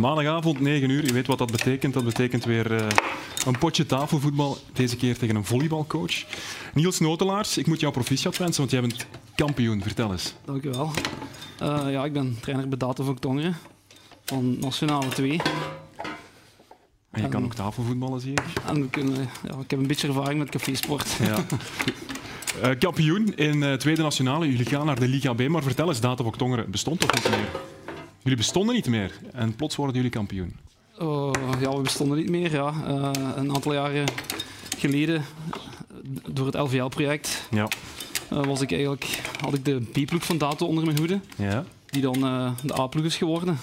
Maandagavond 9 uur, je weet wat dat betekent. Dat betekent weer uh, een potje tafelvoetbal, deze keer tegen een volleybalcoach. Niels Notelaars, ik moet jou proficiat wensen, want jij bent kampioen. Vertel eens. Dank u wel. Uh, ja, ik ben trainer bij Data Tongeren van Nationale 2. En je kan ook tafelvoetballen, zie ik. En we kunnen, ja, ik heb een beetje ervaring met cafésport. Ja. Uh, kampioen in Tweede Nationale. Jullie gaan naar de Liga B. Maar vertel eens, Data Tongeren bestond toch niet meer? Jullie bestonden niet meer en plots worden jullie kampioen. Uh, ja, we bestonden niet meer. Ja. Uh, een aantal jaren geleden, door het LVL-project, ja. uh, was ik eigenlijk, had ik de B-ploeg van Dato onder mijn hoede. Ja. Die dan de A-ploeg is geworden.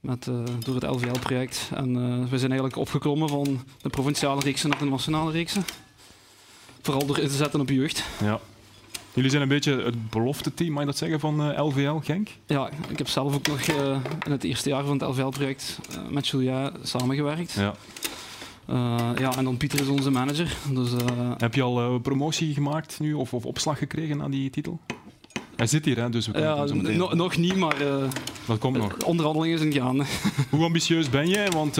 Met, door het LVL-project. En we zijn eigenlijk opgeklommen van de provinciale reeksen naar de nationale reeksen. Vooral door in te zetten op jeugd. Ja. Jullie zijn een beetje het belofte team, mag je dat zeggen, van uh, LVL Genk? Ja, ik heb zelf ook nog uh, in het eerste jaar van het LVL-project uh, met Julia samengewerkt. Ja. ja, en dan Pieter is onze manager. Dus, heb je al promotie gemaakt nu of, of opslag gekregen aan die titel? Hij zit hier, hè, dus we ja, no, nog niet, maar dat komt nog. onderhandelingen zijn gaan. Hoe ambitieus ben jij? Want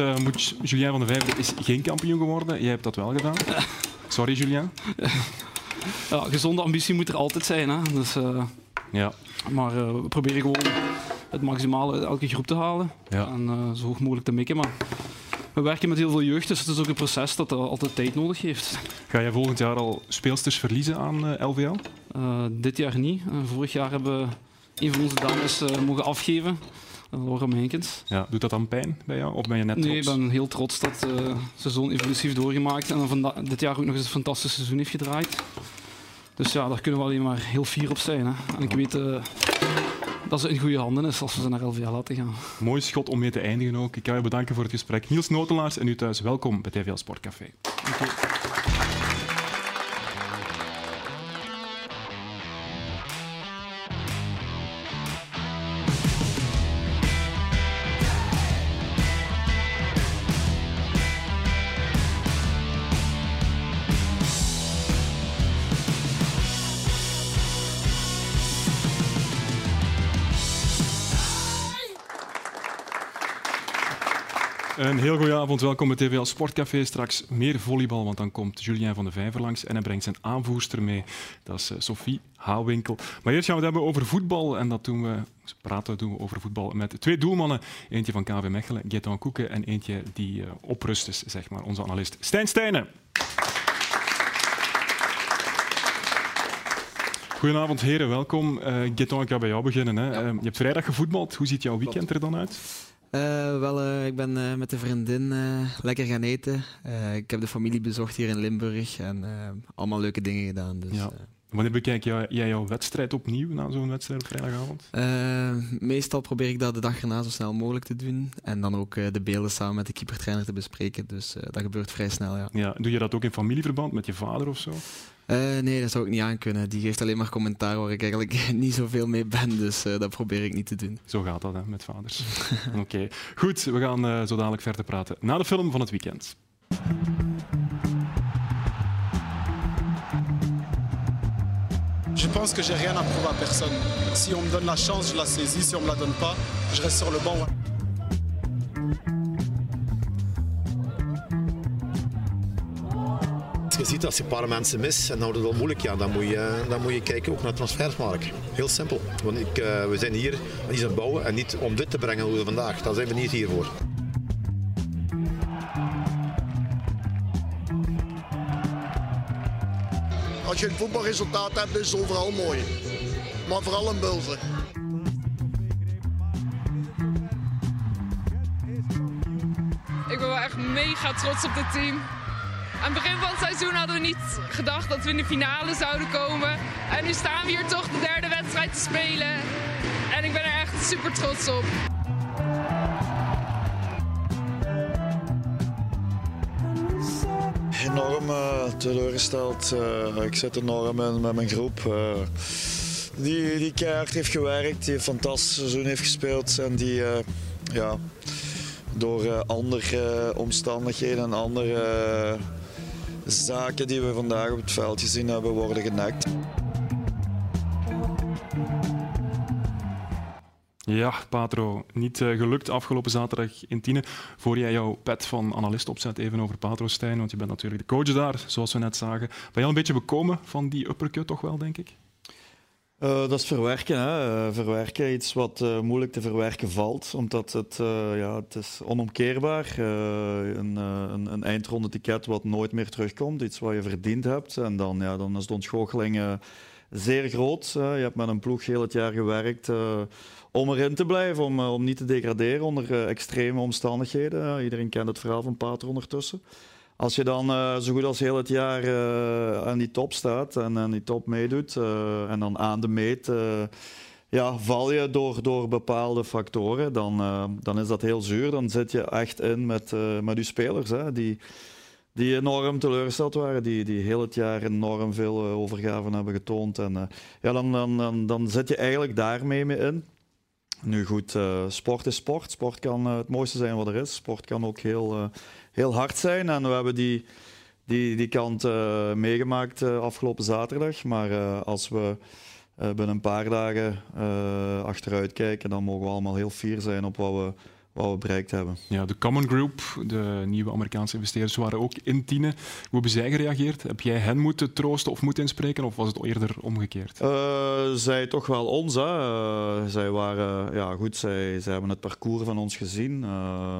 Julien van de Vijver is geen kampioen geworden. Jij hebt dat wel gedaan. Sorry, Julien. ja, gezonde ambitie moet er altijd zijn. Hè. Dus, uh, ja. Maar uh, we proberen gewoon het maximale uit elke groep te halen. Ja. En uh, zo hoog mogelijk te mikken. Maar we werken met heel veel jeugd, dus het is ook een proces dat er altijd tijd nodig heeft. Ga jij volgend jaar al speelsters verliezen aan LVL? dit jaar niet. vorig jaar hebben we een van onze dames mogen afgeven. Laura Menkens. Ja, doet dat dan pijn bij jou? Of ben je net trots? Nee, ik ben heel trots dat uh, ze zo'n evolutie doorgemaakt en van dit jaar ook nog eens een fantastisch seizoen heeft gedraaid. Dus ja, daar kunnen we alleen maar heel fier op zijn. Hè. En ik weet uh, dat ze in goede handen is als we ze naar LVA laten gaan. Mooi schot om mee te eindigen ook. Ik ga je bedanken voor het gesprek. Niels Notelaars en u thuis, welkom bij TVL Sportcafé. Dank Een heel goede avond, welkom bij TVL Sportcafé. Straks meer volleybal, want dan komt Julien van de Vijver langs en hij brengt zijn aanvoerster mee. Dat is eh, Sophie Houwinkel. Maar eerst gaan we het hebben over voetbal en dat doen we, praten doen we over voetbal met twee doelmannen. Eentje van KV Mechelen, Gaetan Koeken en eentje die uh, oprust is, zeg maar, onze analist Stijn Stijnen. Goedenavond heren, welkom. Uh, ik ga bij jou beginnen. Hè. je hebt vrijdag gevoetbald, hoe ziet jouw weekend er dan uit? Uh, wel, uh, ik ben uh, met een vriendin lekker gaan eten. ik heb de familie bezocht hier in Limburg en allemaal leuke dingen gedaan. Dus, ja. Wanneer bekijk jij, jij, jouw wedstrijd opnieuw na zo'n wedstrijd op vrijdagavond? meestal probeer ik dat de dag erna zo snel mogelijk te doen. En dan ook de beelden samen met de keepertrainer te bespreken. Dus dat gebeurt vrij snel, ja. ja. Doe je dat ook in familieverband met je vader of zo? Uh, nee, dat zou ik niet aankunnen. Die geeft alleen maar commentaar waar ik eigenlijk niet zoveel mee ben. Dus uh, dat probeer ik niet te doen. Zo gaat dat hè, met vaders. Oké, okay. goed. We gaan uh, zo dadelijk verder praten na de film van het weekend. Je pense que j'ai rien à prouver à personne. Si on me donne la chance, je la saisis. Si on me la donne pas, je reste sur le banc. Je ziet als je een paar mensen mis en dan wordt het wel moeilijk, ja, dan, moet je, dan moet je kijken ook naar transfersmarkt. Heel simpel. Want ik, uh, we zijn hier om iets aan bouwen en niet om dit te brengen hoe we vandaag. Daar zijn we niet hier voor. Als je een voetbalresultaat hebt, is het overal mooi. Maar vooral in Bulven. Ik ben wel echt mega trots op dit team. Aan het begin van het seizoen hadden we niet gedacht dat we in de finale zouden komen. En nu staan we hier toch de derde wedstrijd te spelen. En ik ben er echt super trots op. Enorm uh, teleurgesteld. Uh, ik zit enorm in met mijn groep. Uh, die, die keihard heeft gewerkt, die een fantastisch seizoen heeft gespeeld. En die ja, door andere omstandigheden en andere zaken die we vandaag op het veld gezien hebben worden genekt. Ja, Patro, niet uh, gelukt afgelopen zaterdag in Tiene. Voor jij jouw pet van analist opzet, even over Patro Stijn, want je bent natuurlijk de coach daar, zoals we net zagen. Ben je al een beetje bekomen van die uppercut toch wel, denk ik? Uh, dat is verwerken. Hè. Uh, verwerken, iets wat uh, moeilijk te verwerken valt, omdat het, ja, het is onomkeerbaar. een, een, een eindronde ticket wat nooit meer terugkomt, iets wat je verdiend hebt. En dan, ja, dan is de ontgoocheling zeer groot. je hebt met een ploeg heel het jaar gewerkt om erin te blijven, om, om niet te degraderen onder extreme omstandigheden. iedereen kent het verhaal van Pater ondertussen. Als je dan uh, zo goed als heel het jaar uh, aan die top staat en aan die top meedoet uh, en dan aan de meet ja, val je door, door bepaalde factoren, dan, dan is dat heel zuur. Dan zit je echt in met, met je spelers hè, die, die enorm teleurgesteld waren, die, die heel het jaar enorm veel overgaven hebben getoond. En, ja, dan, dan, dan, dan zit je eigenlijk daarmee mee in. Nu goed, sport is sport. Sport kan het mooiste zijn wat er is. Sport kan ook heel heel hard zijn. En we hebben die, die, die kant uh, meegemaakt uh, afgelopen zaterdag. Maar uh, als we binnen een paar dagen achteruit kijken, dan mogen we allemaal heel fier zijn op wat we wat we bereikt hebben. Ja, de Common Group, de nieuwe Amerikaanse investeerders, waren ook in Tiene. Hoe hebben zij gereageerd? Heb jij hen moeten troosten of moeten inspreken, of was het eerder omgekeerd? Uh, zij toch wel ons. Hè. Uh, zij waren, ja goed, zij, zij hebben het parcours van ons gezien. Uh,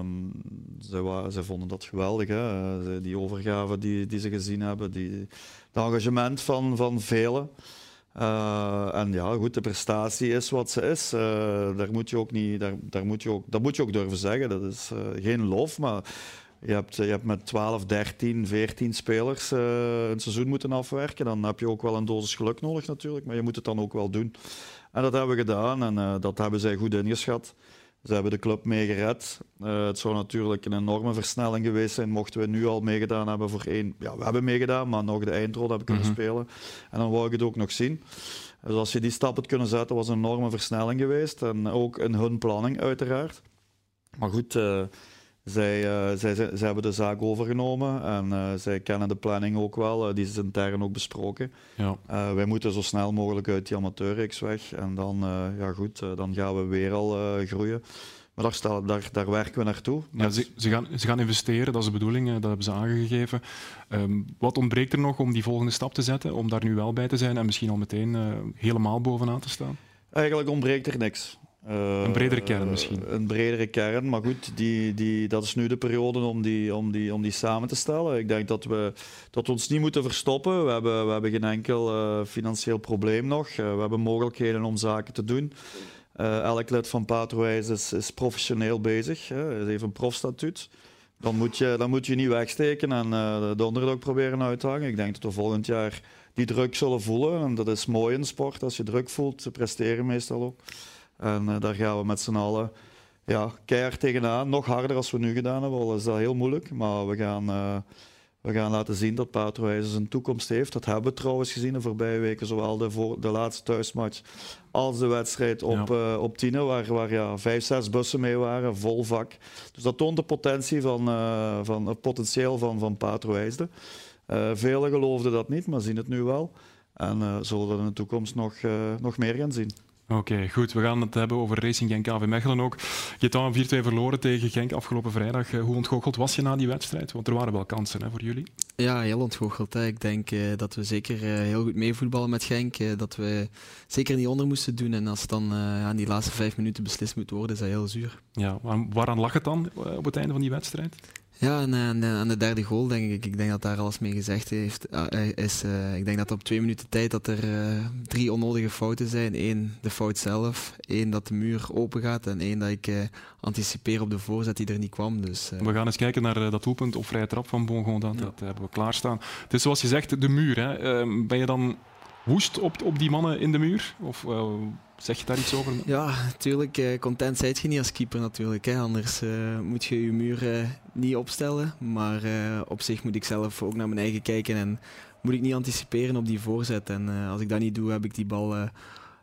zij, waren, zij vonden dat geweldig. Hè. die overgave die, die ze gezien hebben, die, het engagement van, van velen. Uh, en ja, goed, de prestatie is wat ze is. Uh, daar moet je ook niet, daar, daar moet je ook, dat moet je ook durven zeggen. Dat is uh, geen lof, maar je hebt, je hebt met 12, 13, 14 spelers een seizoen moeten afwerken. Dan heb je ook wel een dosis geluk nodig natuurlijk, maar je moet het dan ook wel doen. En dat hebben we gedaan en dat hebben zij goed ingeschat. Ze hebben de club meegered. Uh, het zou natuurlijk een enorme versnelling geweest zijn mochten we nu al meegedaan hebben voor één. Ja, we hebben meegedaan, maar nog de eindrol hebben kunnen mm spelen. En dan wou ik het ook nog zien. Dus als je die stap had kunnen zetten, was een enorme versnelling geweest. En ook in hun planning, uiteraard. Maar goed, uh, zij, uh, zij, zij, hebben de zaak overgenomen en uh, zij kennen de planning ook wel. Uh, die is intern ook besproken. Ja. wij moeten zo snel mogelijk uit die amateurreeks weg. En dan, ja goed, dan gaan we weer al groeien. Maar daar, daar, daar, werken we naartoe. Ja, ze, ze, gaan, ze gaan investeren, dat is de bedoeling, dat hebben ze aangegeven. Um, wat ontbreekt er nog om die volgende stap te zetten, om daar nu wel bij te zijn en misschien al meteen helemaal bovenaan te staan? Eigenlijk ontbreekt er niks. Uh, een bredere kern misschien. Een bredere kern, maar goed, die, die, dat is nu de periode om die, om, die, om die samen te stellen. Ik denk dat we, dat we ons niet moeten verstoppen. We hebben, we hebben geen enkel uh, financieel probleem nog. Uh, we hebben mogelijkheden om zaken te doen. elk lid van Patrowijs is, is professioneel bezig. Hè. heeft een profstatuut. Dan moet je, dan moet je niet wegsteken en de onderdak proberen uit te hangen. Ik denk dat we volgend jaar die druk zullen voelen. En dat is mooi in sport. Als je druk voelt, presteren meestal ook. En uh, daar gaan we met z'n allen ja, keihard tegenaan. Nog harder als we nu gedaan hebben, al is dat heel moeilijk. Maar we gaan, uh, we gaan laten zien dat Patrowijze een toekomst heeft. Dat hebben we trouwens gezien de voorbije weken. Zowel de, voor, de laatste thuismatch als de wedstrijd op, ja. uh, op Tiene. Waar, waar ja, vijf, zes bussen mee waren, vol vak. Dus dat toont de potentie van, van het potentieel van, van Patrowijsde. velen geloofden dat niet, maar zien het nu wel. En zullen we in de toekomst nog, nog meer gaan zien. Oké, goed. We gaan het hebben over Racing Genk KV Mechelen ook. Je hebt al 4-2 verloren tegen Genk afgelopen vrijdag. Eh, hoe ontgoocheld was je na die wedstrijd? Want er waren wel kansen hè, voor jullie. Ja, heel ontgoocheld. Hè. Ik denk uh, dat we zeker uh, heel goed meevoetballen met Genk. Uh, dat we zeker niet onder moesten doen. En als het dan aan die laatste vijf minuten beslist moet worden, is dat heel zuur. Ja, waaraan lag het dan op het einde van die wedstrijd? Ja, en aan de derde goal denk ik. Ik denk dat daar alles mee gezegd heeft, uh, is. Uh, ik denk dat op twee minuten tijd dat er uh, drie onnodige fouten zijn. Eén, de fout zelf. Één, dat de muur open gaat. En één, dat ik anticipeer op de voorzet die er niet kwam. Dus, We gaan eens kijken naar dat doelpunt op vrije trap van Bongon. Dat, ja. dat hebben we klaarstaan. Het is zoals je zegt, de muur. Hè. Ehm, ben je dan woest op, op die mannen in de muur? Of Zeg je daar iets over? Ja, natuurlijk. Uh, content zijt je niet als keeper natuurlijk. Hè. Anders uh, moet je je muur uh, niet opstellen. Maar op zich moet ik zelf ook naar mijn eigen kijken en moet ik niet anticiperen op die voorzet. En als ik dat niet doe, heb ik die bal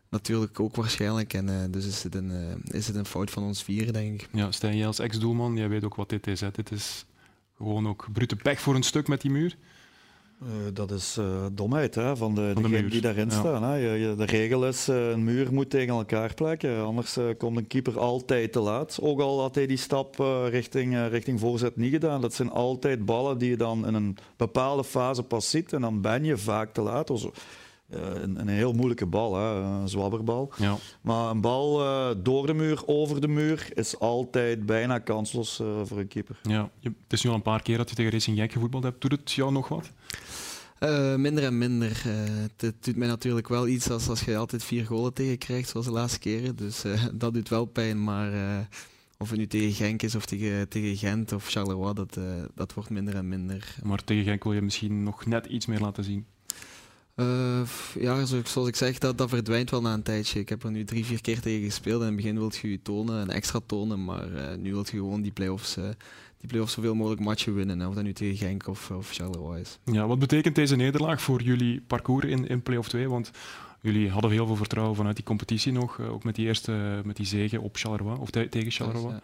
natuurlijk ook waarschijnlijk. En dus is het, een, is het een fout van ons vieren, denk ik. Ja, Stijn, jij als ex-doelman, jij weet ook wat dit is. Hè. Dit is gewoon ook brute pech voor een stuk met die muur. Uh, dat is uh, domheid hè, van de, van de die daarin ja. staan. Hè. Je, je, de regel is, uh, een muur moet tegen elkaar plekken. Anders komt een keeper altijd te laat. Ook al had hij die stap richting, richting voorzet niet gedaan. Dat zijn altijd ballen die je dan in een bepaalde fase pas ziet. En dan ben je vaak te laat. Dus, een, een, heel moeilijke bal, hè, een zwabberbal. Ja. Maar een bal door de muur, over de muur, is altijd bijna kansloos voor een keeper. Ja, het is nu al een paar keer dat je tegen Racing Genk gevoetbald hebt. Doet het jou nog wat? Uh, minder en minder. Uh, het doet mij natuurlijk wel iets als, als je altijd vier golen tegen krijgt, zoals de laatste keren. Dus uh, dat doet wel pijn. Maar of het nu tegen Genk is of tegen, tegen Gent of Charleroi, dat, dat wordt minder en minder. Maar tegen Genk wil je misschien nog net iets meer laten zien? ja, zoals ik zeg, dat, dat verdwijnt wel na een tijdje. Ik heb er nu drie, vier keer tegen gespeeld. In het begin wil je je tonen, en extra tonen. Maar nu wil je gewoon die play-offs die play-offs zoveel mogelijk matchen winnen. Hè, of dat nu tegen Genk of, of Charleroi is. Ja, wat betekent deze nederlaag voor jullie parcours in, in play-off 2? Want jullie hadden heel veel vertrouwen vanuit die competitie nog. Eh, ook met die eerste met die zege op Charleroi, of tegen Charleroi.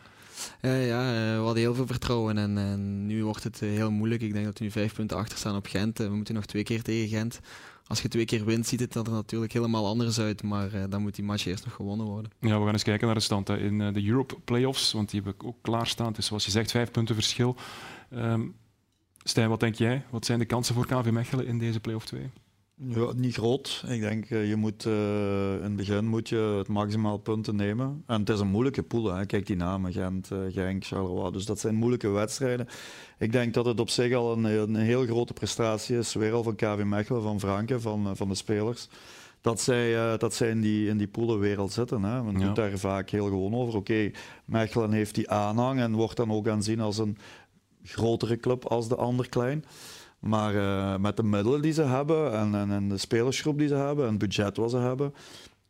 Ja, ja, eh, we hadden heel veel vertrouwen en, en, nu wordt het eh, heel moeilijk. Ik denk dat we nu vijf punten achter staan op Gent. We moeten nog twee keer tegen Gent als je twee keer wint, ziet het er natuurlijk helemaal anders uit. Maar uh, dan moet die match eerst nog gewonnen worden. Ja, we gaan eens kijken naar de stand hè. in uh, de Europe Playoffs. Want die heb ik ook klaarstaan. Dus zoals je zegt, vijf punten verschil. Um, Stijn, wat denk jij? Wat zijn de kansen voor KV Mechelen in deze play-off 2? Ja, niet groot. Ik denk, uh, je moet, uh, in het begin moet je het maximaal punten nemen. En het is een moeilijke pool. Hè. Kijk die namen, Gent, uh, Genk, Charleroi. Dus dat zijn moeilijke wedstrijden. Ik denk dat het op zich al een, een heel grote prestatie is. Weer al van KV Mechelen, van Franke, van, van de spelers. Dat zij, dat zij in, die, in die poelenwereld zitten. Hè. Men ja. doet daar vaak heel gewoon over. Oké, Mechelen heeft die aanhang en wordt dan ook aanzien als een grotere club als de ander klein. Maar uh, met de middelen die ze hebben en, en, en, de spelersgroep die ze hebben en het budget wat ze hebben,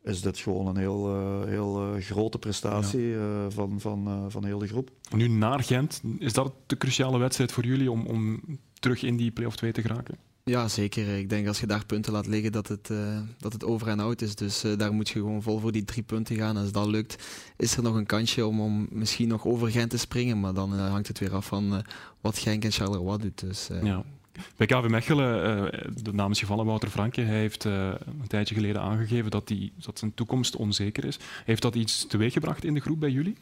is dit gewoon een heel, uh, heel uh, grote prestatie ja. van, van, van heel de groep. Nu naar Gent, is dat de cruciale wedstrijd voor jullie om, om terug in die play-off 2 te geraken? Ja, zeker. Ik denk als je daar punten laat liggen dat het, uh, dat het over en out is. Dus uh, daar moet je gewoon vol voor die drie punten gaan. Als dat lukt, is er nog een kansje om, om misschien nog over Gent te springen. Maar dan uh, hangt het weer af van wat Genk en Charleroi doet. Dus, ja. Bij KV Mechelen, uh, de naam is gevallen, Wouter Franke. Hij heeft uh, een tijdje geleden aangegeven dat, die, dat zijn toekomst onzeker is. Heeft dat iets teweeggebracht in de groep bij jullie?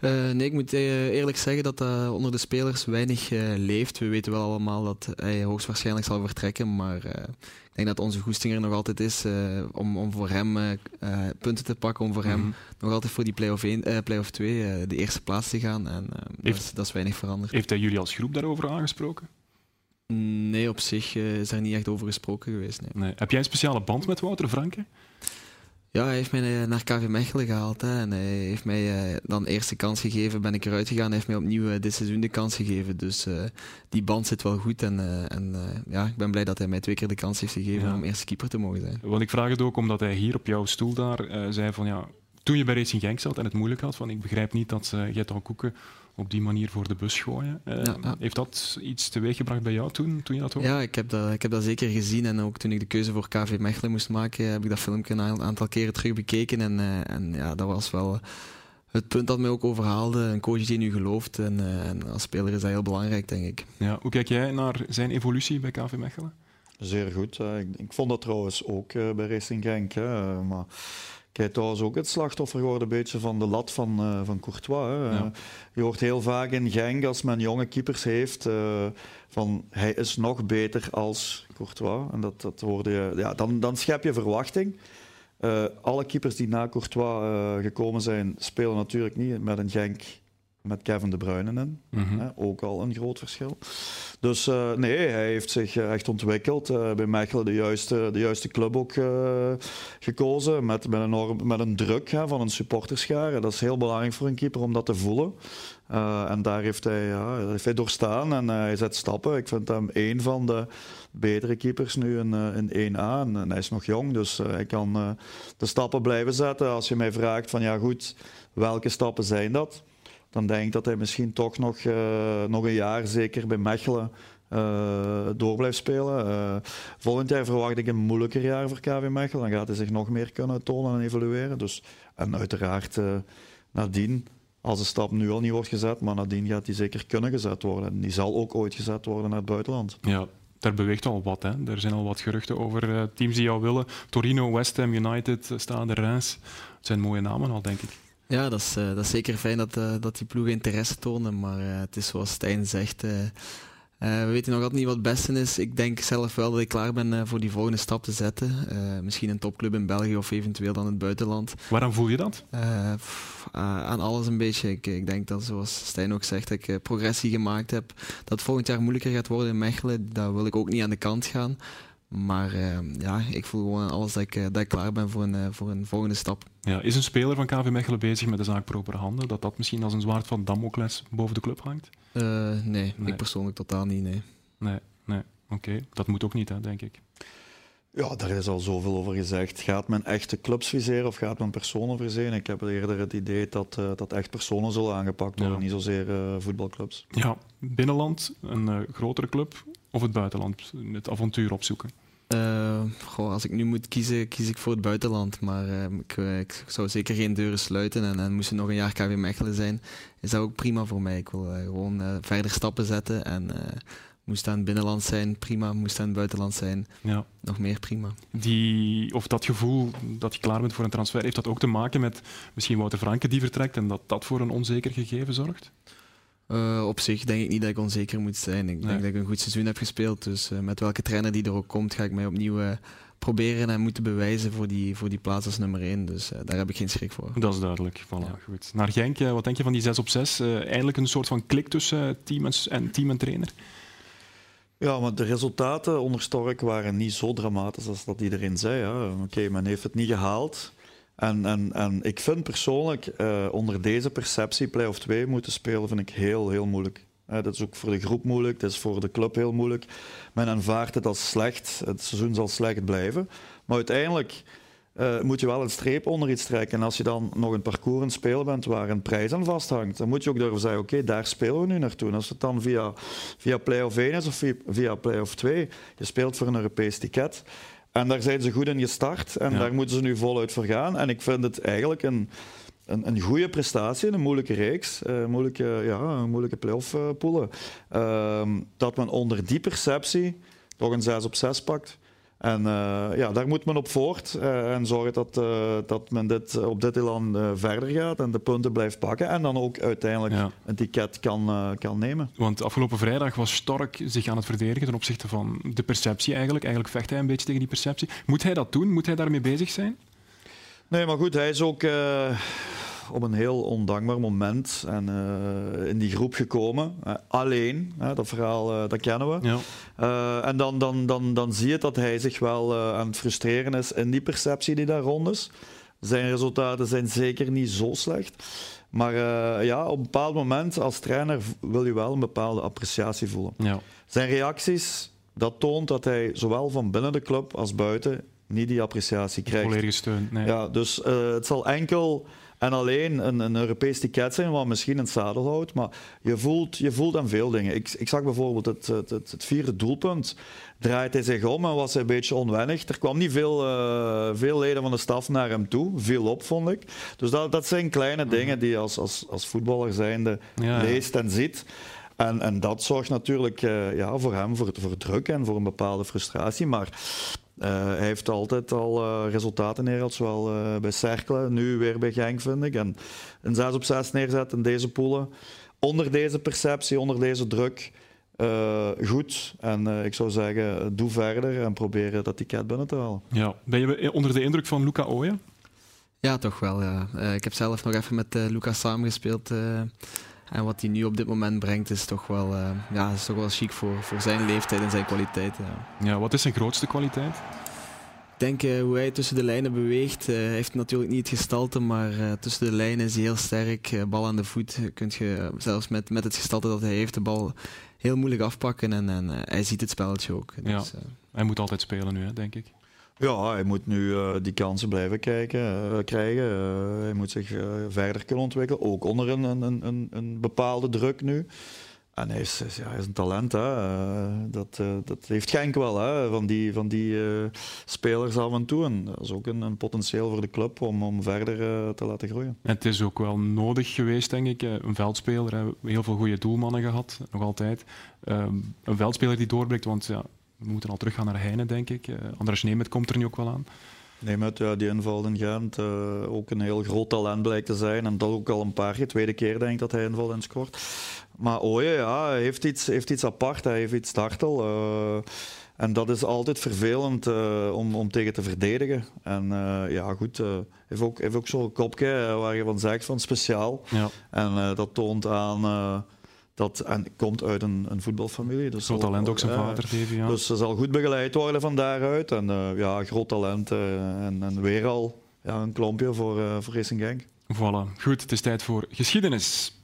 Uh, nee, ik moet eerlijk zeggen dat dat onder de spelers weinig leeft. We weten wel allemaal dat hij hoogstwaarschijnlijk zal vertrekken, maar ik denk dat onze goesting er nog altijd is om, om voor hem punten te pakken, om voor hem mhm. nog altijd voor die play-off, play 2 de eerste plaats te gaan. En heeft, dat, is, dat is weinig veranderd. Heeft hij jullie als groep daarover aangesproken? Nee, op zich uh, is daar niet echt over gesproken geweest. Nee. nee. Heb jij een speciale band met Wouter Franke? Ja, hij heeft mij eh, naar KV Mechelen gehaald. Hè, en hij heeft mij uh, dan eerste kans gegeven, ben ik eruit gegaan. Hij heeft mij opnieuw dit seizoen de kans gegeven. Dus die band zit wel goed. En, en ja, ik ben blij dat hij mij twee keer de kans heeft gegeven om eerste keeper te mogen zijn. Want ik vraag het ook omdat hij hier op jouw stoel daar zei van ja, toen je bij Racing Genk zat en het moeilijk had, van ik begrijp niet dat uh, Gert Koeken op die manier voor de bus gooien. Uh, Heeft dat iets teweeggebracht bij jou toen, toen je dat hoorde? Ja, ik heb dat, ik heb dat zeker gezien. En ook toen ik de keuze voor KV Mechelen moest maken, heb ik dat filmpje een aantal keren terug bekeken. En, uh, en ja, dat was wel het punt dat mij ook overhaalde. Een coach die nu gelooft. En, uh, en als speler is dat heel belangrijk, denk ik. Ja, hoe kijk jij naar zijn evolutie bij KV Mechelen? Zeer goed. Ik, ik, vond dat trouwens ook bij Racing Genk. Hè, maar Jij trouwens ook het slachtoffer geworden een beetje van de lat van, uh, van Courtois. Hè. Ja. Je hoort heel vaak in Genk, als men jonge keepers heeft, uh, van hij is nog beter als Courtois. En dat, dat hoorde je, ja, dan, dan schep je verwachting. Uh, alle keepers die na Courtois gekomen zijn, spelen natuurlijk niet met een Genk met Kevin De Bruyne in. Mm hè, ook al een groot verschil. Dus uh, nee, hij heeft zich eh, echt ontwikkeld. Uh, bij Mechelen de juiste, de juiste club ook uh, gekozen. Met, met, een, met een druk hè, van een supporterschare. Dat is heel belangrijk voor een keeper om dat te voelen. en daar heeft hij, ja, heeft hij doorstaan en hij zet stappen. Ik vind hem een van de betere keepers nu in, in 1A. En, en, hij is nog jong, dus hij kan de stappen blijven zetten. Als je mij vraagt van ja goed, welke stappen zijn dat? Dan denk ik dat hij misschien toch nog, uh, nog een jaar zeker bij Mechelen uh, door blijft spelen. Uh, volgend jaar verwacht ik een moeilijker jaar voor KV Mechelen. Dan gaat hij zich nog meer kunnen tonen en evolueren. Dus, en uiteraard nadien, als de stap nu al niet wordt gezet, maar nadien gaat hij zeker kunnen gezet worden. En die zal ook ooit gezet worden naar het buitenland. Ja, daar beweegt al wat. Hè. Er zijn al wat geruchten over teams die jou willen. Torino, West Ham United, Stade Reims. Het zijn mooie namen al, denk ik. Ja, dat is, dat is zeker fijn dat, dat die ploegen interesse tonen. Maar het is zoals Stijn zegt, we weten nog altijd niet wat het beste is. Ik denk zelf wel dat ik klaar ben voor die volgende stap te zetten. Misschien een topclub in België of eventueel dan het buitenland. Waarom voel je dat? aan alles een beetje. Ik, ik, denk dat, zoals Stijn ook zegt, dat ik progressie gemaakt heb. Dat het volgend jaar moeilijker gaat worden in Mechelen. Daar wil ik ook niet aan de kant gaan. Maar uh, ja, ik voel gewoon alles dat ik, eh, dat ik klaar ben voor een, uh, voor een volgende stap. Ja, is een speler van KV Mechelen bezig met de zaak proper handen? Dat dat misschien als een zwaard van Damocles boven de club hangt? Nee, nee, ik persoonlijk totaal niet, nee. Nee, nee. oké. Dat moet ook niet, hè, denk ik. Ja, daar is al zoveel over gezegd. Gaat men echte clubs viseren of gaat men personen viseren? Ik heb eerder het idee dat, uh, dat echt personen zullen aangepakt worden, niet zozeer uh, voetbalclubs. Ja, binnenland, een uh, grotere club of het buitenland, het avontuur opzoeken? goh, als ik nu moet kiezen, kies ik voor het buitenland. Maar ik, ik, zou zeker geen deuren sluiten. En, en moest het nog een jaar KW Mechelen zijn, is dat ook prima voor mij. Ik wil gewoon verder stappen zetten en Moest dat in binnenland zijn, prima. Moest dat in buitenland zijn, ja. nog meer prima. Die, of dat gevoel dat je klaar bent voor een transfer, heeft dat ook te maken met misschien Wouter Franke die vertrekt en dat dat voor een onzeker gegeven zorgt? Uh, op zich denk ik niet dat ik onzeker moet zijn. Ik denk dat ik een goed seizoen heb gespeeld. Dus uh, met welke trainer die er ook komt, ga ik mij opnieuw uh, proberen en moeten bewijzen voor die, voor die plaats als nummer 1. Dus daar heb ik geen schrik voor. Dat is duidelijk. Voilà, ja. goed. Naar Genk, wat denk je van die 6 op 6? eindelijk een soort van klik tussen team en, team en trainer? Ja, maar de resultaten onder Stork waren niet zo dramatisch als dat iedereen zei. Oké, men heeft het niet gehaald. En, en, en ik vind persoonlijk, uh, onder deze perceptie, play-off 2 moeten spelen, vind ik heel, heel moeilijk. Uh, dat is ook voor de groep moeilijk, dat is voor de club heel moeilijk. Men aanvaardt het als slecht, het seizoen zal slecht blijven. Maar uiteindelijk uh, moet je wel een streep onder iets trekken. En als je dan nog een parcours aan spelen bent waar een prijs aan vasthangt, dan moet je ook durven zeggen, oké, daar spelen we nu naartoe. Als het dan via, via play-off 1 is of via, via play-off 2, je speelt voor een Europees ticket. En daar zijn ze goed in gestart en daar moeten ze nu voluit voor gaan. En ik vind het eigenlijk een, een, een goede prestatie in een moeilijke reeks, uh, moeilijke, ja, een moeilijke play-off uh, poelen. Uh, dat men onder die perceptie toch een 6 op 6 pakt. En uh, ja, daar moet men op voort uh, en zorgen dat, uh, dat men dit, op dit elan verder gaat en de punten blijft pakken en dan ook uiteindelijk ja. een ticket kan, kan nemen. Want afgelopen vrijdag was Stork zich aan het verdedigen ten opzichte van de perceptie eigenlijk. Eigenlijk vecht hij een beetje tegen die perceptie. Moet hij dat doen? Moet hij daarmee bezig zijn? Nee, maar goed, hij is ook op een heel ondankbaar moment en, uh, in die groep gekomen. Uh, alleen, dat verhaal uh, dat kennen we. Ja. en dan, dan, dan, dan zie je dat hij zich wel aan het frustreren is in die perceptie die daar rond is. Zijn resultaten zijn zeker niet zo slecht. Maar ja, op een bepaald moment als trainer wil je wel een bepaalde appreciatie voelen. Ja. Zijn reacties, dat toont dat hij zowel van binnen de club als buiten niet die appreciatie krijgt. Volledige steun. Nee. Ja, dus het zal enkel en alleen een, een Europees ticket zijn, wat misschien een zadel houdt. Maar je voelt, je voelt aan veel dingen. Ik, ik zag bijvoorbeeld het, het, het, vierde doelpunt. Draait hij zich om en was hij een beetje onwennig. Er kwam niet veel, uh, veel leden van de staf naar hem toe. Veel op, vond ik. Dus dat, dat zijn kleine mhm. dingen die je als, als, als voetballer zijnde ja, leest en ziet. En, en dat zorgt natuurlijk uh, ja, voor hem voor, voor druk en voor een bepaalde frustratie. Maar uh, hij heeft altijd al uh, resultaten neergehaald, zowel uh, bij Cercle, nu weer bij Genk, vind ik. En een 6 op 6 neerzetten in deze poelen. Onder deze perceptie, onder deze druk. goed. En ik zou zeggen, doe verder en probeer dat ticket binnen te halen. Ja. Ben je onder de indruk van Luca Ooyen? Ja, toch wel. Ja. ik heb zelf nog even met Luca samengespeeld. En wat hij nu op dit moment brengt, is toch wel, uh, ja, is toch wel chic voor, voor zijn leeftijd en zijn kwaliteit. Ja. ja wat is zijn grootste kwaliteit? Ik denk uh, hoe hij tussen de lijnen beweegt. Uh, hij heeft natuurlijk niet het gestalte, maar tussen de lijnen is hij heel sterk. bal aan de voet kun je zelfs met, met het gestalte dat hij heeft, de bal heel moeilijk afpakken. En, en hij ziet het spelletje ook. Dus, ja. hij moet altijd spelen nu, hè, denk ik. Ja, hij moet nu uh, die kansen blijven kijken, uh, krijgen. Uh, hij moet zich verder kunnen ontwikkelen, ook onder een, een, een, een bepaalde druk nu. En hij is, ja, hij is een talent. Hè. dat, dat heeft Genk wel, hè, van die, van die spelers af en toe. Dat is ook een, een potentieel voor de club om, om verder te laten groeien. En het is ook wel nodig geweest, denk ik. Een veldspeler, hè. heel veel goede doelmannen gehad, nog altijd. Ehm, een veldspeler die doorbreekt, want ja, We moeten al teruggaan naar Heine, denk ik. Uh, Anders Nemet komt er nu ook wel aan. Nemet, ja, die invalt in Gent. ook een heel groot talent blijkt te zijn. En dat ook al een paar keer. Tweede keer denk ik dat hij invalt en scoort. Maar Oye, ja, heeft iets, heeft iets apart. Hij heeft iets startel. En dat is altijd vervelend uh, om, om tegen te verdedigen. En uh, ja, goed, uh, heeft ook, heeft ook zo'n kopje waar je van zegt van speciaal. Ja. En dat toont aan dat en komt uit een, een voetbalfamilie. Dus groot talent ook zijn vader, Davy. Ja. Dus ze zal goed begeleid worden van daaruit. En ja, groot talent en, en weer al ja, een klompje voor, voor Racing Genk. Voilà, goed, het is tijd voor geschiedenis.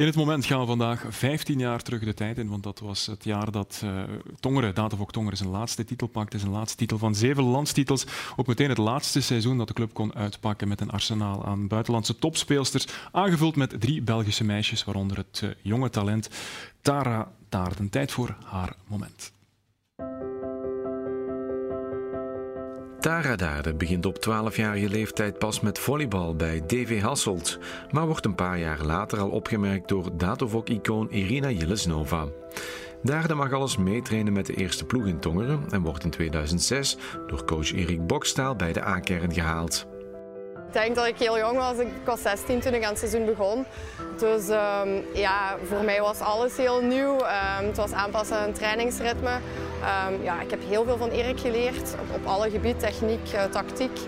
In het moment gaan we vandaag 15 jaar terug de tijd in, want dat was het jaar dat uh, Tongeren, Datavok Tongeren, zijn laatste titel pakte. Zijn laatste titel van zeven landstitels. Ook meteen het laatste seizoen dat de club kon uitpakken met een arsenaal aan buitenlandse topspeelsters. Aangevuld met drie Belgische meisjes, waaronder het uh, jonge talent Tara Taarden. Tijd voor haar moment. Tara Daarde begint op 12-jarige leeftijd pas met volleybal bij DV Hasselt, maar wordt een paar jaar later al opgemerkt door Datovok-icoon Irina Jilesnova. Daarde mag alles meetrainen met de eerste ploeg in Tongeren en wordt in 2006 door coach Erik Bokstaal bij de A-kern gehaald. Ik denk dat ik heel jong was. Ik was 16 toen ik aan het seizoen begon. Dus um, ja, voor mij was alles heel nieuw. Um, het was aanpassen aan trainingsritme. Um, ja, ik heb heel veel van Erik geleerd op, alle gebieden, techniek, uh, tactiek.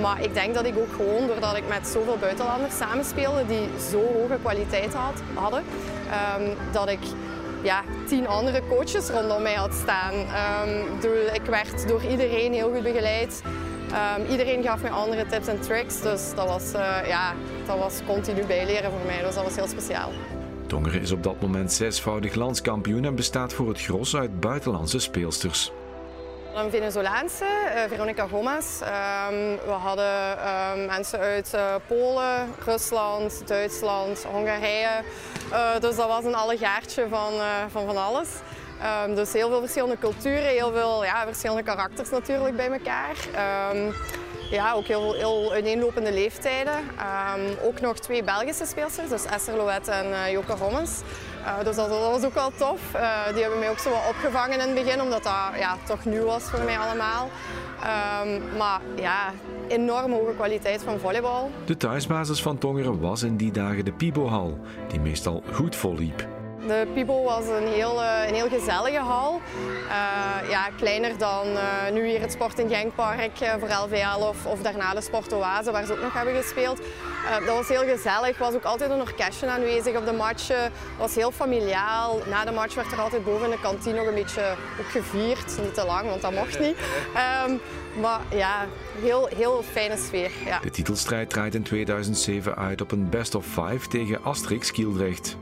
Maar ik denk dat ik ook gewoon, doordat ik met zoveel buitenlanders samenspeelde die zo hoge kwaliteit had, hadden, dat ik ja, tien andere coaches rondom mij had staan. ik werd door iedereen heel goed begeleid. Um, iedereen gaf me andere tips en tricks, dus dat was, uh, ja, dat was continu bijleren voor mij. Dus dat was heel speciaal. Tongeren is op dat moment zesvoudig landskampioen en bestaat voor het gros uit buitenlandse speelsters. Een Venezolaanse, uh, Veronica Gomez. Um, we hadden um, mensen uit uh, Polen, Rusland, Duitsland, Hongarije. Dus dat was een allegaartje van, van van alles. Um, dus heel veel verschillende culturen, heel veel ja, verschillende karakters natuurlijk bij elkaar. Um, ja, ook heel, heel uiteenlopende leeftijden. Um, ook nog twee Belgische speelsters, dus Esther Loet en uh, Joke Rommens. Uh, dus dat, was ook wel tof. Uh, die hebben mij ook zo wat opgevangen in het begin, omdat dat ja, toch nieuw was voor mij allemaal. maar ja, enorm hoge kwaliteit van volleybal. De thuisbasis van Tongeren was in die dagen de Pibo-hal, die meestal goed volliep. De Pibo was een heel, eh, een heel gezellige hal. Uh, ja, kleiner dan uh, nu hier het Sport in Genkpark voor LVL of, of daarna de Sport Oase, waar ze ook nog hebben gespeeld. dat was heel gezellig. Er was ook altijd een orkestje aanwezig op de matchen. Het was heel familiaal. Na de match werd er altijd boven in de kantine nog een beetje ook gevierd. Niet te lang, want dat mocht niet. Um, maar ja, heel, heel fijne sfeer. Ja. De titelstrijd draait in 2007 uit op een best of five tegen Asterix Kielrecht.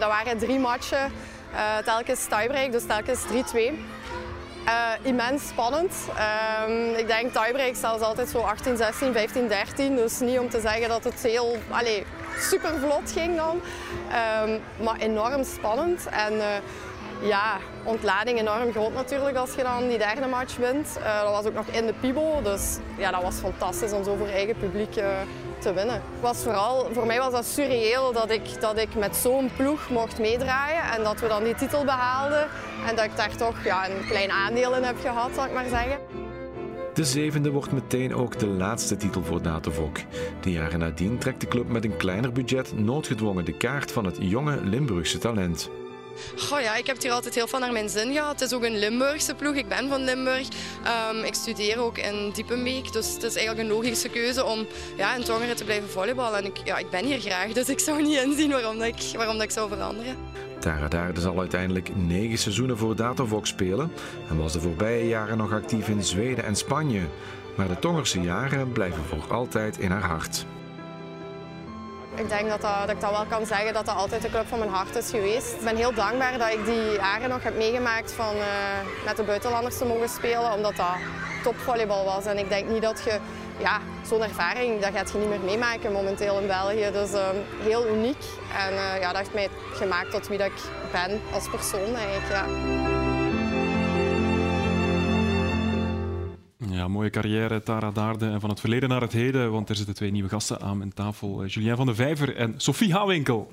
Dat waren drie matchen, uh, telkens tiebreak, dus telkens 3-2. Uh, eh, immens spannend. Uh, ik denk tiebreak zelfs altijd zo 18, 16, 15, 13. Dus niet om te zeggen dat het heel allez, super vlot ging dan. Uh, maar enorm spannend. En uh, ja, ontlading enorm groot natuurlijk als je dan die derde match wint. dat was ook nog in de Pibo. Dus ja, dat was fantastisch om zo voor eigen publiek te winnen. Was vooral, voor mij was dat surreëel dat ik, dat ik met zo'n ploeg mocht meedraaien en dat we dan die titel behaalden. En dat ik daar toch ja, een klein aandeel in heb gehad, zal ik maar zeggen. De zevende wordt meteen ook de laatste titel voor Datevok. De jaren nadien trekt de club met een kleiner budget noodgedwongen de kaart van het jonge Limburgse talent. Ja, ik heb hier altijd heel veel naar mijn zin gehad. Het is ook een Limburgse ploeg. Ik ben van Limburg. Um, ik studeer ook in Diepenbeek. Dus het is eigenlijk een logische keuze om ja, in Tongeren te blijven volleyballen. En ik, ja, ik ben hier graag, dus ik zou niet inzien waarom, dat ik, waarom dat ik zou veranderen. Tara Daarde zal uiteindelijk negen seizoenen voor Datavox spelen en was de voorbije jaren nog actief in Zweden en Spanje. Maar de Tongerse jaren blijven voor altijd in haar hart. Ik denk dat, dat, dat, ik dat wel kan zeggen dat dat altijd de club van mijn hart is geweest. Ik ben heel dankbaar dat ik die jaren nog heb meegemaakt van uh, met de buitenlanders te mogen spelen, omdat dat topvolleybal was. En ik denk niet dat je ja, zo'n ervaring, dat gaat je niet meer meemaken momenteel in België. Dus uh, heel uniek. En uh, ja, dat heeft mij gemaakt tot wie dat ik ben als persoon eigenlijk. Ja. Mooie carrière, Tara Daarde, en van het verleden naar het heden, want er zitten twee nieuwe gasten aan mijn tafel. Julien van de Vijver en Sophie Hawinkel.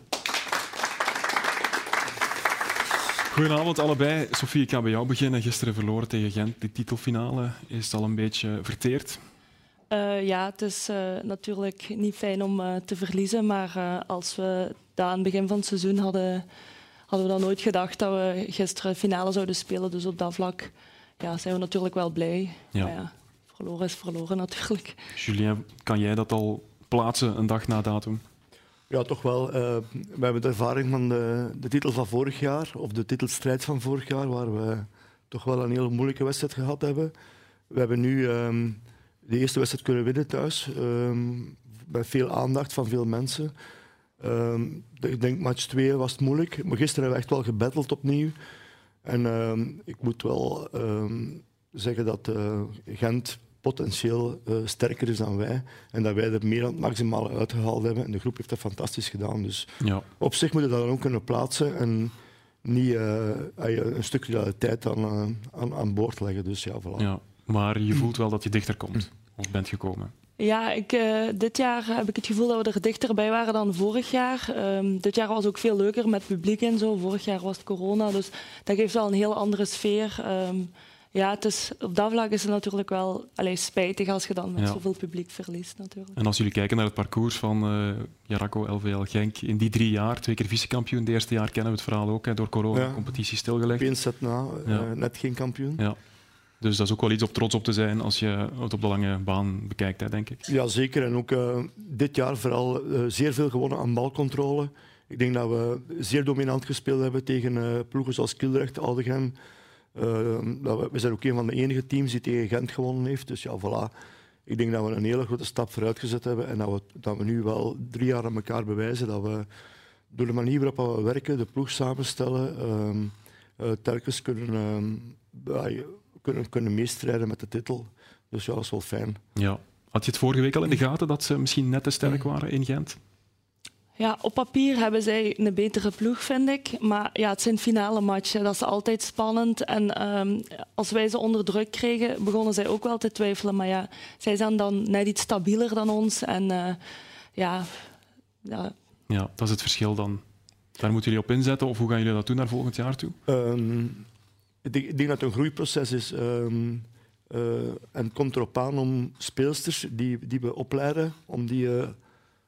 Goedenavond allebei. Sophie, ik ga bij jou beginnen. Gisteren verloren tegen Gent, de titelfinale. Is het al een beetje verteerd? Uh, ja, het is uh, natuurlijk niet fijn om uh, te verliezen. Maar als we dat aan het begin van het seizoen hadden, hadden we dan nooit gedacht dat we gisteren finale zouden spelen. Dus op dat vlak ja, zijn we natuurlijk wel blij. Ja, verloren is verloren natuurlijk. Julien, kan jij dat al plaatsen een dag na datum? Ja, toch wel. Uh, we hebben de ervaring van de, de, titel van vorig jaar, of de titelstrijd van vorig jaar, waar we toch wel een hele moeilijke wedstrijd gehad hebben. We hebben nu um, de eerste wedstrijd kunnen winnen thuis, um, bij veel aandacht van veel mensen. Um, ik denk match 2 was het moeilijk, maar gisteren hebben we echt wel gebatteld opnieuw. En ik moet wel zeggen dat uh, Gent potentieel uh, sterker is dan wij. En dat wij er meer dan het maximale uitgehaald hebben. En de groep heeft dat fantastisch gedaan. Dus ja. op zich moeten we dat dan ook kunnen plaatsen. En niet uh, een stuk realiteit aan, uh, aan, aan boord leggen. Dus ja, voilà. ja, maar je voelt wel dat je dichter komt. Of bent gekomen. Ja, ik, uh, dit jaar heb ik het gevoel dat we er dichterbij waren dan vorig jaar. Um, dit jaar was ook veel leuker met publiek en zo. Vorig jaar was het corona, dus dat geeft wel een heel andere sfeer. Um, ja, het is, op dat vlak is het natuurlijk wel allez, spijtig als je dan met zoveel publiek verliest. Natuurlijk. En als jullie kijken naar het parcours van uh, Jaraco, LVL Genk, in die drie jaar, twee keer vicekampioen, het eerste jaar kennen we het verhaal ook, hè, door corona, ja. competitie stilgelegd. Eén set na, uh, net geen kampioen. Ja. Dus dat is ook wel iets om trots op te zijn als je het op de lange baan bekijkt, hè, denk ik. Ja, zeker. En ook uh, dit jaar vooral zeer veel gewonnen aan balcontrole. Ik denk dat we zeer dominant gespeeld hebben tegen ploegen zoals Kildrecht, Aldegem, we zijn ook een van de enige teams die tegen Gent gewonnen heeft. Dus ja, voilà. Ik denk dat we een hele grote stap vooruit gezet hebben en dat we, dat we nu wel drie jaar aan elkaar bewijzen dat we door de manier waarop we werken, de ploeg samenstellen, uh, telkens kunnen, uh, kunnen, kunnen meestrijden met de titel. Dus ja, dat is wel fijn. Ja. Had je het vorige week al in de gaten dat ze misschien net te sterk waren in Gent? Ja, op papier hebben zij een betere ploeg, vind ik. Maar ja, het zijn finale matchen. Dat is altijd spannend. En um, als wij ze onder druk kregen, begonnen zij ook wel te twijfelen. Maar ja, zij zijn dan net iets stabieler dan ons. En uh, ja, ja... Ja, dat is het verschil dan. Daar moeten jullie op inzetten. Of hoe gaan jullie dat doen naar volgend jaar toe? Um, ik, denk, ik, denk, dat het een groeiproces is. Um, uh, en het komt erop aan om speelsters die, die we opleiden, om die... Uh,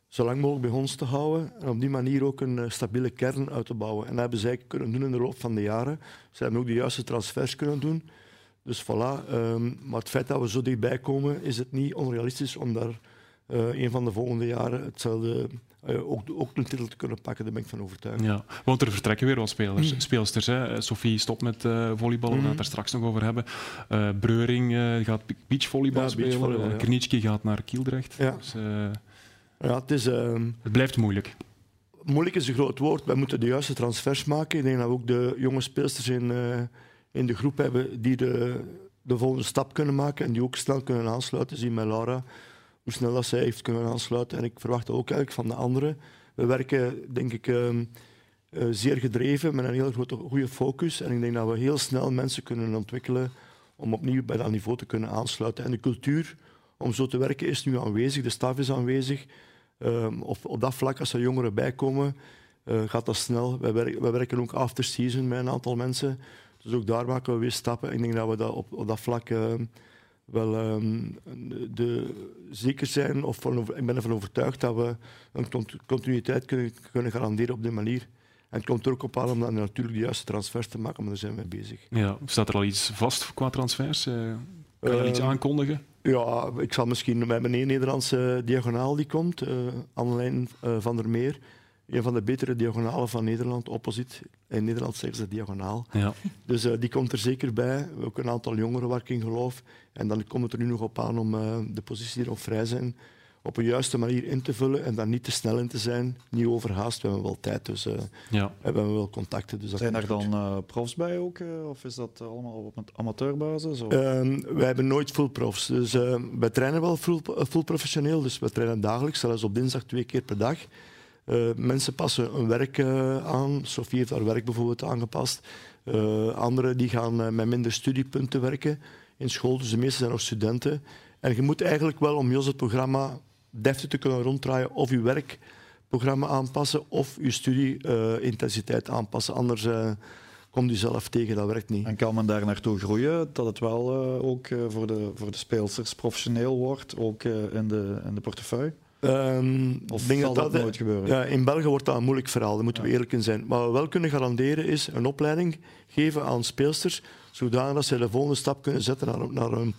zo lang mogelijk bij ons te houden en op die manier ook een uh, stabiele kern uit te bouwen. En dat hebben zij kunnen doen in de loop van de jaren. Ze hebben ook de juiste transfers kunnen doen. Dus voilà. Um, maar het feit dat we zo dichtbij komen, is het niet onrealistisch om daar uh, een van de volgende jaren hetzelfde uh, ook, ook een titel te kunnen pakken, daar ben ik van overtuigd. Ja, want er vertrekken weer wat spelers, mm. speelsters. Hè. Sophie stopt met uh, volleybal, mm. we gaan het er straks nog over hebben. Uh, Breuring gaat beachvolleybal ja, spelen, beachvolleybal, ja. Gaat naar Kieldracht. Ja. Dus, ja, het, is, ehm, het blijft moeilijk. Moeilijk is een groot woord. Wij moeten de juiste transfers maken. Ik denk dat we ook de jonge speelsters in, uh, in de groep hebben die de, de volgende stap kunnen maken en die ook snel kunnen aansluiten. Zie met Laura hoe snel dat zij heeft kunnen aansluiten. En ik verwacht ook eigenlijk van de anderen. We werken, denk ik, uh, uh, zeer gedreven met een heel grote, goede focus. En ik denk dat we heel snel mensen kunnen ontwikkelen om opnieuw bij dat niveau te kunnen aansluiten. En de cultuur om zo te werken is nu aanwezig, de staf is aanwezig. Um, op, op dat vlak, als er jongeren bijkomen, uh, gaat dat snel. Wij, werken, wij werken ook after season met een aantal mensen. Dus ook daar maken we weer stappen. Ik denk dat we dat op, op dat vlak uh, wel um, de, zeker zijn, of van, ik ben ervan overtuigd dat we een continuïteit kunnen, kunnen garanderen op die manier. En het komt er ook op aan om dan natuurlijk de juiste transfers te maken, maar daar zijn we mee bezig. Ja, staat er al iets vast qua transfers? Uh, kan je al iets ehm, aankondigen? Ja, ik zal misschien... Hebben één Nederlandse diagonaal die komt, uh, Annelijn uh, van der Meer. Een van de betere diagonalen van Nederland, opposit. In Nederland zeggen ze diagonaal. Ja. Dus uh, die komt er zeker bij. Ook een aantal jongeren waar ik in geloof. En dan komt het er nu nog op aan om de posities die erop vrij zijn op een juiste manier in te vullen en daar niet te snel in te zijn. Niet overhaast, we hebben wel tijd, dus uh, ja. we hebben wel contacten. Dus zijn er dan uh, profs bij ook, uh, of is dat allemaal op een amateurbasis? Of? Ehm, wij hebben nooit full profs. Dus wij trainen wel full, full, professioneel, dus we trainen dagelijks, zelfs op dinsdag twee keer per dag. mensen passen een werk aan. Sofie heeft haar werk bijvoorbeeld aangepast. anderen die gaan met minder studiepunten werken in school, dus de meeste zijn nog studenten. En je moet eigenlijk wel, om Jos het programma deftig te kunnen ronddraaien, of je werkprogramma aanpassen of je studieintensiteit aanpassen. Anders uh, komt u zelf tegen, dat werkt niet. En kan men daar naartoe groeien, dat het wel uh, ook uh, voor, de, voor de speelsters professioneel wordt, ook in, de, in de portefeuille? Um, of denk zal dat, dat nooit gebeuren? Ja, in België wordt dat een moeilijk verhaal, daar moeten we eerlijk in zijn. Wat we wel kunnen garanderen is een opleiding geven aan speelsters, zodat ze de volgende stap kunnen zetten naar, naar een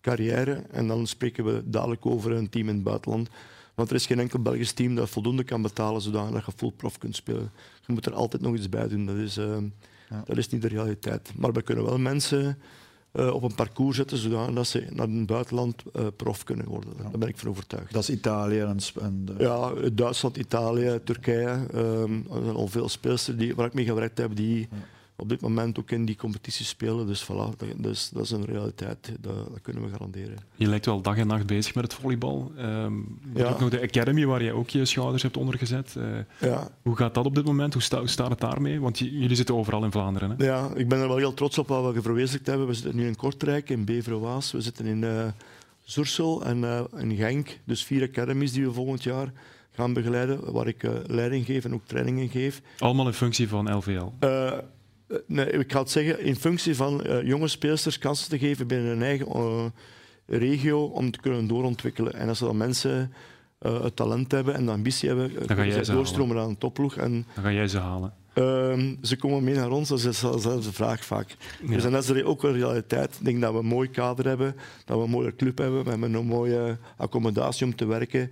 profcarrière. En dan spreken we dadelijk over een team in het buitenland. Want er is geen enkel Belgisch team dat voldoende kan betalen zodat je full prof kunt spelen. Je moet er altijd nog iets bij doen. Dat is, uh, ja. dat is niet de realiteit. Maar we kunnen wel mensen uh, op een parcours zetten zodat ze naar het buitenland uh, prof kunnen worden. Ja. Daar ben ik van overtuigd. Dat is Italië en... en. Ja, Duitsland, Italië, Turkije. Um, er zijn al veel speelsters die, waar ik mee gewerkt heb die... Ja op dit moment ook in die competitie spelen. Dus voilà, dat, dus, dat is een realiteit, dat, dat, kunnen we garanderen. Je lijkt wel dag en nacht bezig met het volleybal. Um, je ja. hebt nog de Academy waar je ook je schouders hebt ondergezet. Uh, ja. Hoe gaat dat op dit moment? Hoe, sta, hoe staat het daarmee? Want jullie zitten overal in Vlaanderen. Hè? Ja, ik ben er wel heel trots op wat we verwezenlijkt hebben. We zitten nu in Kortrijk, in Beverwaas. We zitten in uh, Zoersel en uh, in Genk. Dus vier academies die we volgend jaar gaan begeleiden, waar ik leiding geef en ook trainingen geef. Allemaal in functie van LVL? Eh, nee, ik ga het zeggen, in functie van uh, jonge speelsters kansen te geven binnen hun eigen uh, regio om te kunnen doorontwikkelen. En als er dan mensen het talent hebben en de ambitie hebben, dan ga jij ze doorstromen halen. aan een topploeg. En, dan ga jij ze halen. Ehm, ze komen mee naar ons, dat is dezelfde vraag vaak. Ja. Dus dat is ook een realiteit. Ik denk dat we een mooi kader hebben, dat we een mooie club hebben, we hebben een mooie accommodatie om te werken.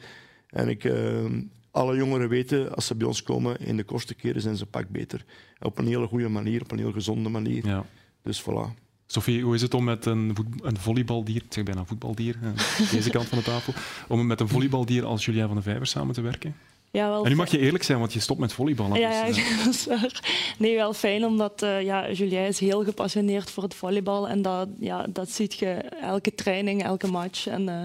En ik, ehm, alle jongeren weten, als ze bij ons komen, in de kortste keren zijn ze pak beter. Op een hele goede manier, op een heel gezonde manier. Ja. Dus voilà. Sophie, hoe is het om met een, een volleybaldier, ik zeg bijna voetbaldier, deze kant van de tafel, om met een volleybaldier als Julia van de Vijver samen te werken? Ja, wel en nu mag je eerlijk zijn, want je stopt met volleyballen. Ja, ja, dat is waar. Nee, wel fijn, omdat uh, ja, Julia is heel gepassioneerd voor het volleybal. En dat, ja, dat ziet je elke training, elke match. En uh,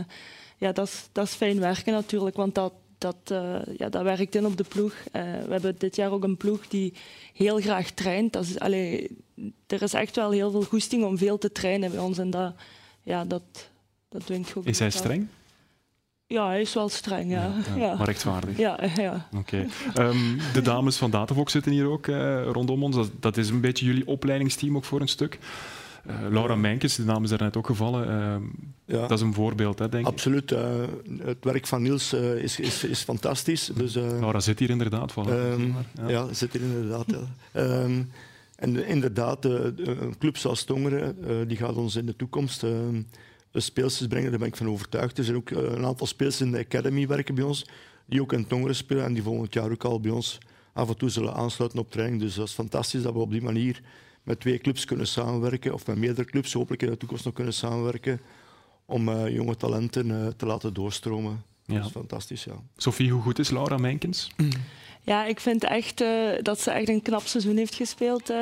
ja, dat is, dat is fijn werken natuurlijk, want dat, dat, uh, ja, dat werkt in op de ploeg. Uh, we hebben dit jaar ook een ploeg die heel graag traint. Dat is, allee, er is echt wel heel veel goesting om veel te trainen bij ons. En dat, ja, dat, dat dwingt ook. Is hij streng? Ja, hij is wel streng, ja. ja, ja. Maar rechtvaardig. Ja, ja. Oké. Okay. Um, de dames van Datavok zitten hier ook uh, rondom ons. Dat, dat, is een beetje jullie opleidingsteam ook voor een stuk. Uh, Laura Mijnkes, de naam is daarnet ook gevallen. Uh, ja. Dat is een voorbeeld, hè, denk ik. Absoluut. Uh, het werk van Niels is, is, is fantastisch. Dus, Laura zit hier inderdaad. Voilà. Um, ja. ja, zit hier inderdaad. ja. um, en inderdaad, een club zoals Tongeren, die gaat ons in de toekomst speelsters brengen. Daar ben ik van overtuigd. Er zijn ook een aantal speelsters in de Academy werken bij ons, die ook in Tongeren spelen en die volgend jaar ook al bij ons af en toe zullen aansluiten op training. Dus dat is fantastisch dat we op die manier met twee clubs kunnen samenwerken, of met meerdere clubs hopelijk in de toekomst nog kunnen samenwerken, om uh, jonge talenten uh, te laten doorstromen. Ja. Dat is fantastisch, ja. Sophie, hoe goed is Laura Mijnkens? Ja, ik vind echt uh, dat ze echt een knap seizoen heeft gespeeld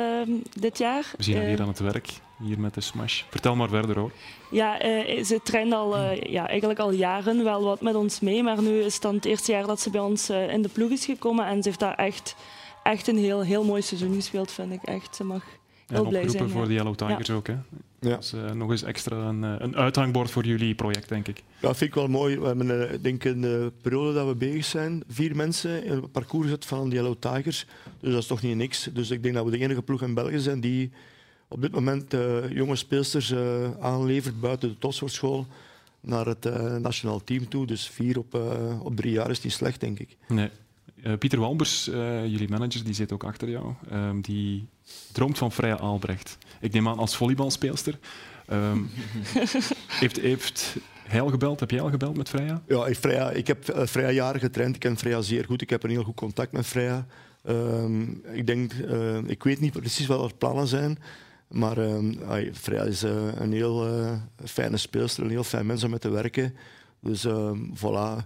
dit jaar. We zien haar hier aan het werk, hier met de Smash. Vertel maar verder hoor. Ja, ze traint al, ja, eigenlijk al jaren wel wat met ons mee, maar nu is het dan het eerste jaar dat ze bij ons in de ploeg is gekomen en ze heeft daar echt, echt een heel, heel mooi seizoen gespeeld, vind ik echt. Ze mag en oproepen voor de Yellow Tigers ook. Hè? Ja. Dus uh, nog eens extra een, uh, een uithangbord voor jullie project, denk ik. Ja, vind ik wel mooi. We hebben uh, denk in de periode dat we bezig zijn, vier mensen in het parcours gezet van de Yellow Tigers. Dus dat is toch niet niks. Dus ik denk dat we de enige ploeg in België zijn die op dit moment jonge speelsters aanlevert buiten de topsportschool naar het nationaal team toe. Dus vier op, op drie jaar is niet slecht, denk ik. Nee. Uh, Pieter Walbers, uh, jullie manager, die zit ook achter jou. Um, die droomt van Freya Albrecht. Ik neem aan als volleybalspeelster. Um, heeft, heeft hij al gebeld? Heb jij al gebeld met Freya? Ja, ik, Freya, ik heb uh, Freya jaren getraind. Ik ken Freya zeer goed. Ik heb een heel goed contact met Freya. Um, ik, denk, ik weet niet precies wat haar plannen zijn. Maar Freya is een heel fijne speelster, een heel fijn mens om mee te werken. Dus voilà.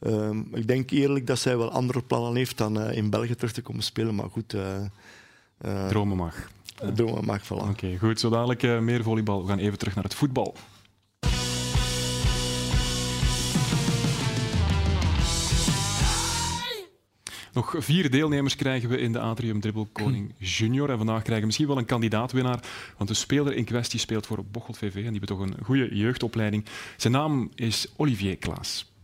Um, ik denk eerlijk dat zij wel andere plannen heeft dan uh, in België terug te komen spelen. Maar goed. Uh, uh, dromen mag. dromen mag, voilà. Oké, okay, goed. Zo dadelijk meer volleybal. We gaan even terug naar het voetbal. Nog vier deelnemers krijgen we in de Atrium Dribbel Koning Junior. En vandaag krijgen we misschien wel een kandidaatwinnaar. Want de speler in kwestie speelt voor Bocholt VV. En die hebben toch een goede jeugdopleiding. Zijn naam is Olivier Klaas.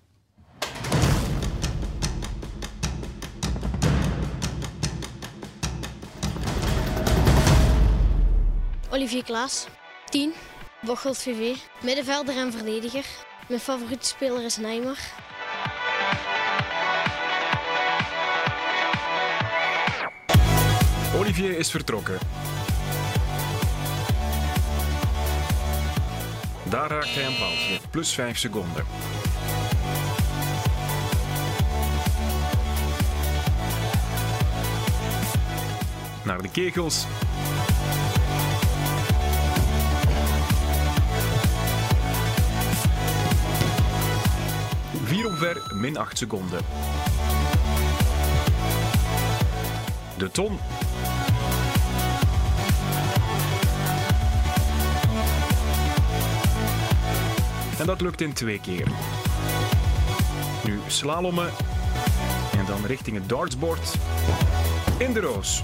Olivier Klaas, 10, Bocholt VV, middenvelder en verdediger. Mijn favoriete speler is Neymar. Olivier is vertrokken. Daar raakt hij een paaltje, plus 5 seconden. Naar de kegels. Min 8 seconden. De ton. En dat lukt in twee keer. Nu slalommen. En dan richting het dartsbord. In de roos.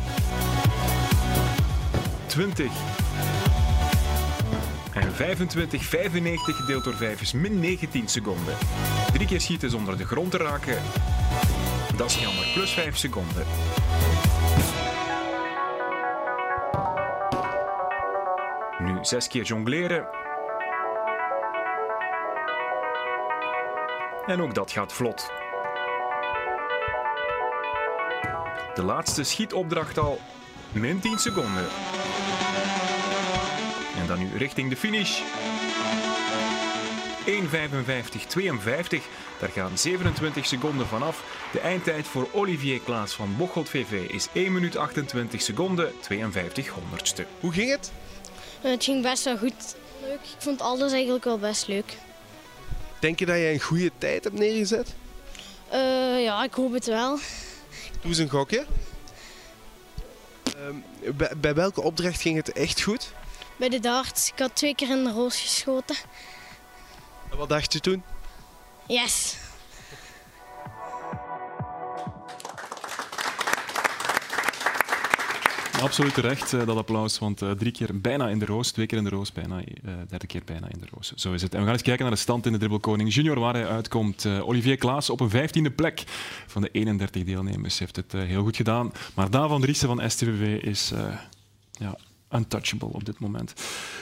20. En 25, 95 gedeeld door 5 is min 19 seconden. Drie keer schieten zonder de grond te raken. Dat is jammer, plus 5 seconden. Nu zes keer jongleren. En ook dat gaat vlot. De laatste schietopdracht al min 10 seconden. En dan nu richting de finish. 1.55.52. Daar gaan 27 seconden vanaf. De eindtijd voor Olivier Klaas van Bocholt VV is 1 minuut 28 seconden 52 honderdste. Hoe ging het? Het ging best wel goed. Leuk. Ik vond alles eigenlijk wel best leuk. Denk je dat je een goede tijd hebt neergezet? Uh, ja, ik hoop het wel. Doe eens een gokje. Uh, bij, bij, welke opdracht ging het echt goed? Bij de darts. Ik had twee keer in de roos geschoten. En wat dacht je toen? Yes. Absoluut terecht, dat applaus. Want uh, drie keer bijna in de roos, twee keer in de roos, bijna, uh, derde keer bijna in de roos. Zo is het. En we gaan eens kijken naar de stand in de Dribbelkoning Junior, waar hij uitkomt. Uh, Olivier Klaas op een vijftiende plek van de 31 deelnemers heeft het heel goed gedaan. Maar Daan van Driessen van STVV is ja, untouchable op dit moment.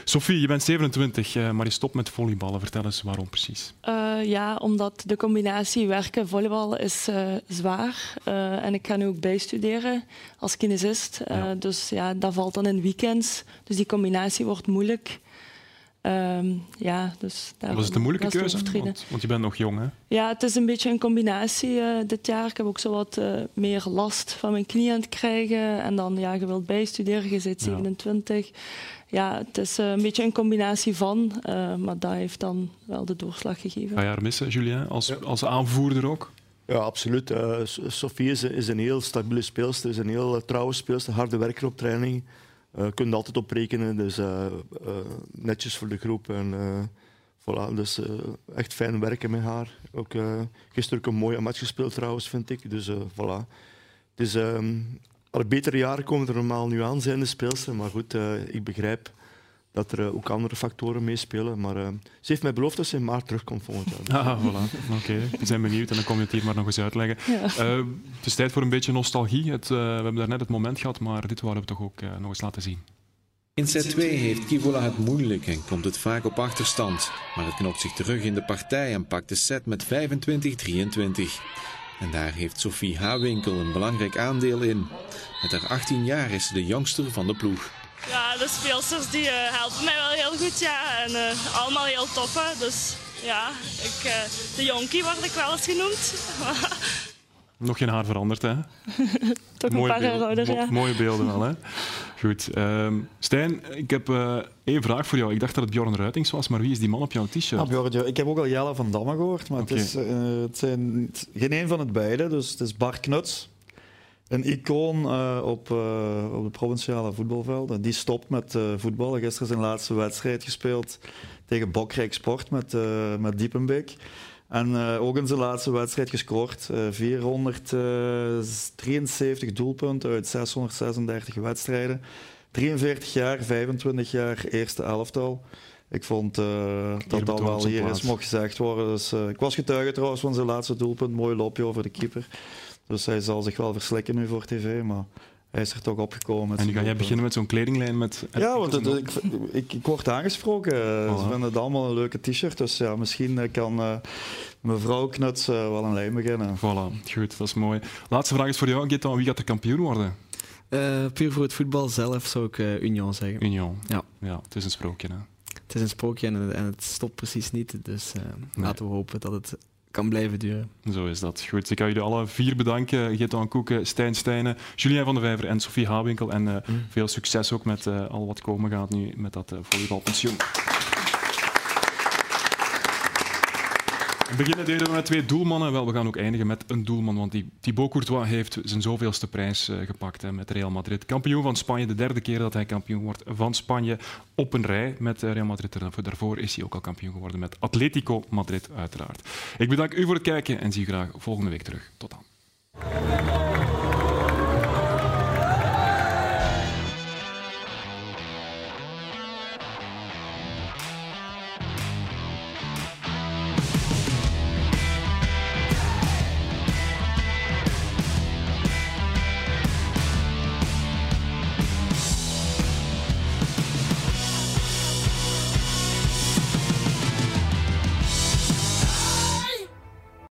Sophie, je bent 27, maar je stopt met volleyballen. Vertel eens waarom precies. Uh, ja, omdat de combinatie werken-volleybal is uh, zwaar. Uh, en ik ga nu ook bijstuderen als kinesist. Ja. Dus ja, dat valt dan in weekends. Dus die combinatie wordt moeilijk. Um, ja, dus Was het een moeilijke keuze? Want, want, je bent nog jong, hè? Ja, het is een beetje een combinatie dit jaar. Ik heb ook zo wat meer last van mijn knie aan het krijgen. En dan, ja, je wilt bijstuderen, je zit 27. Ja ja, het is een beetje een combinatie van, uh, maar dat heeft dan wel de doorslag gegeven. Ga je haar missen, Julien, als, ja. als aanvoerder ook? Ja, absoluut. Uh, Sophie is, is, een heel stabiele speelster, is een heel uh, trouwe speelster, harde werker op training. Uh, kunt altijd op rekenen, dus netjes voor de groep. En, voilà, dus echt fijn werken met haar. Ook, gisteren ook een mooie match gespeeld trouwens, vind ik. Dus voilà. Dus, um, alle betere jaren komen er normaal nu aan, zijn de speelster. Maar goed, ik begrijp dat er uh, ook andere factoren meespelen. Maar uh, ze heeft mij beloofd dat ze in maart terugkomt volgend jaar. Ah, voilà. Oké, okay. we zijn benieuwd en dan kom je het hier maar nog eens uitleggen. Ja. het is tijd voor een beetje nostalgie. Het, we hebben daar net het moment gehad, maar dit willen we toch ook nog eens laten zien. In set 2 heeft Kivola het moeilijk en komt het vaak op achterstand. Maar het knopt zich terug in de partij en pakt de set met 25-23. En daar heeft Sophie Hawinkel een belangrijk aandeel in. Met haar 18 jaar is ze de jongste van de ploeg. Ja, de speelsters die uh, helpen mij wel heel goed, ja. En uh, allemaal heel toffe, dus ja, ik, uh, de jonkie word ik wel eens genoemd. Nog geen haar veranderd, hè? Toch mooie een paar jaar ouder, ja. Mooie beelden wel, hè? Goed. Um, Stijn, ik heb uh, één vraag voor jou. Ik dacht dat het Bjorn Ruitings was, maar wie is die man op jouw t-shirt? Ah, Bjorn, ik heb ook al Jelle van Damme gehoord, maar okay. het, is, uh, het zijn geen een van het beide. Dus het is Bart Knuts, een icoon uh, op, op de provinciale voetbalvelden. Die stopt met voetballen. Gisteren zijn laatste wedstrijd gespeeld tegen Bokrijk Sport met, met Diepenbeek. En uh, ook in zijn laatste wedstrijd gescoord. Uh, 473 doelpunten uit 636 wedstrijden. 43 jaar, 25 jaar, eerste elftal. Ik vond uh, dat dat wel hier is mocht gezegd worden. Dus, ik was getuige trouwens van zijn laatste doelpunt. Mooi loopje over de keeper. Dus hij zal zich wel verslikken nu voor tv. Maar hij is er toch opgekomen. En nu ga jij beginnen met zo'n kledinglijn met... Ja, want het, ik, ik, ik, word aangesproken. Ze vinden het allemaal een leuke t-shirt. Dus ja, misschien eh, kan uh, mevrouw Knuts uh, wel een lijn beginnen. Voilà, goed, dat is mooi. Laatste vraag is voor jou, Gitan. Wie gaat de kampioen worden? puur voor het voetbal zelf zou ik Union zeggen. Union. Ja. ja, het is een sprookje. Hè? Het is een sprookje en, en het stopt precies niet. Dus nee. laten we hopen dat het kan blijven duren. Zo is dat. Goed, ik ga jullie alle vier bedanken. Geert Koeken, Stijn Stijnen, Julien van der Vijver en Sofie Hawinkel. En uh, mm. veel succes ook met uh, al wat komen gaat nu met dat uh, volleybalpensioen. We beginnen deden met twee doelmannen. Wel, we gaan ook eindigen met een doelman, want Thibaut Courtois heeft zijn zoveelste prijs uh, gepakt hè, met Real Madrid. Kampioen van Spanje, de derde keer dat hij kampioen wordt van Spanje op een rij met Real Madrid. Daarvoor is hij ook al kampioen geworden met Atletico Madrid, uiteraard. Ik bedank u voor het kijken en zie u graag volgende week terug. Tot dan.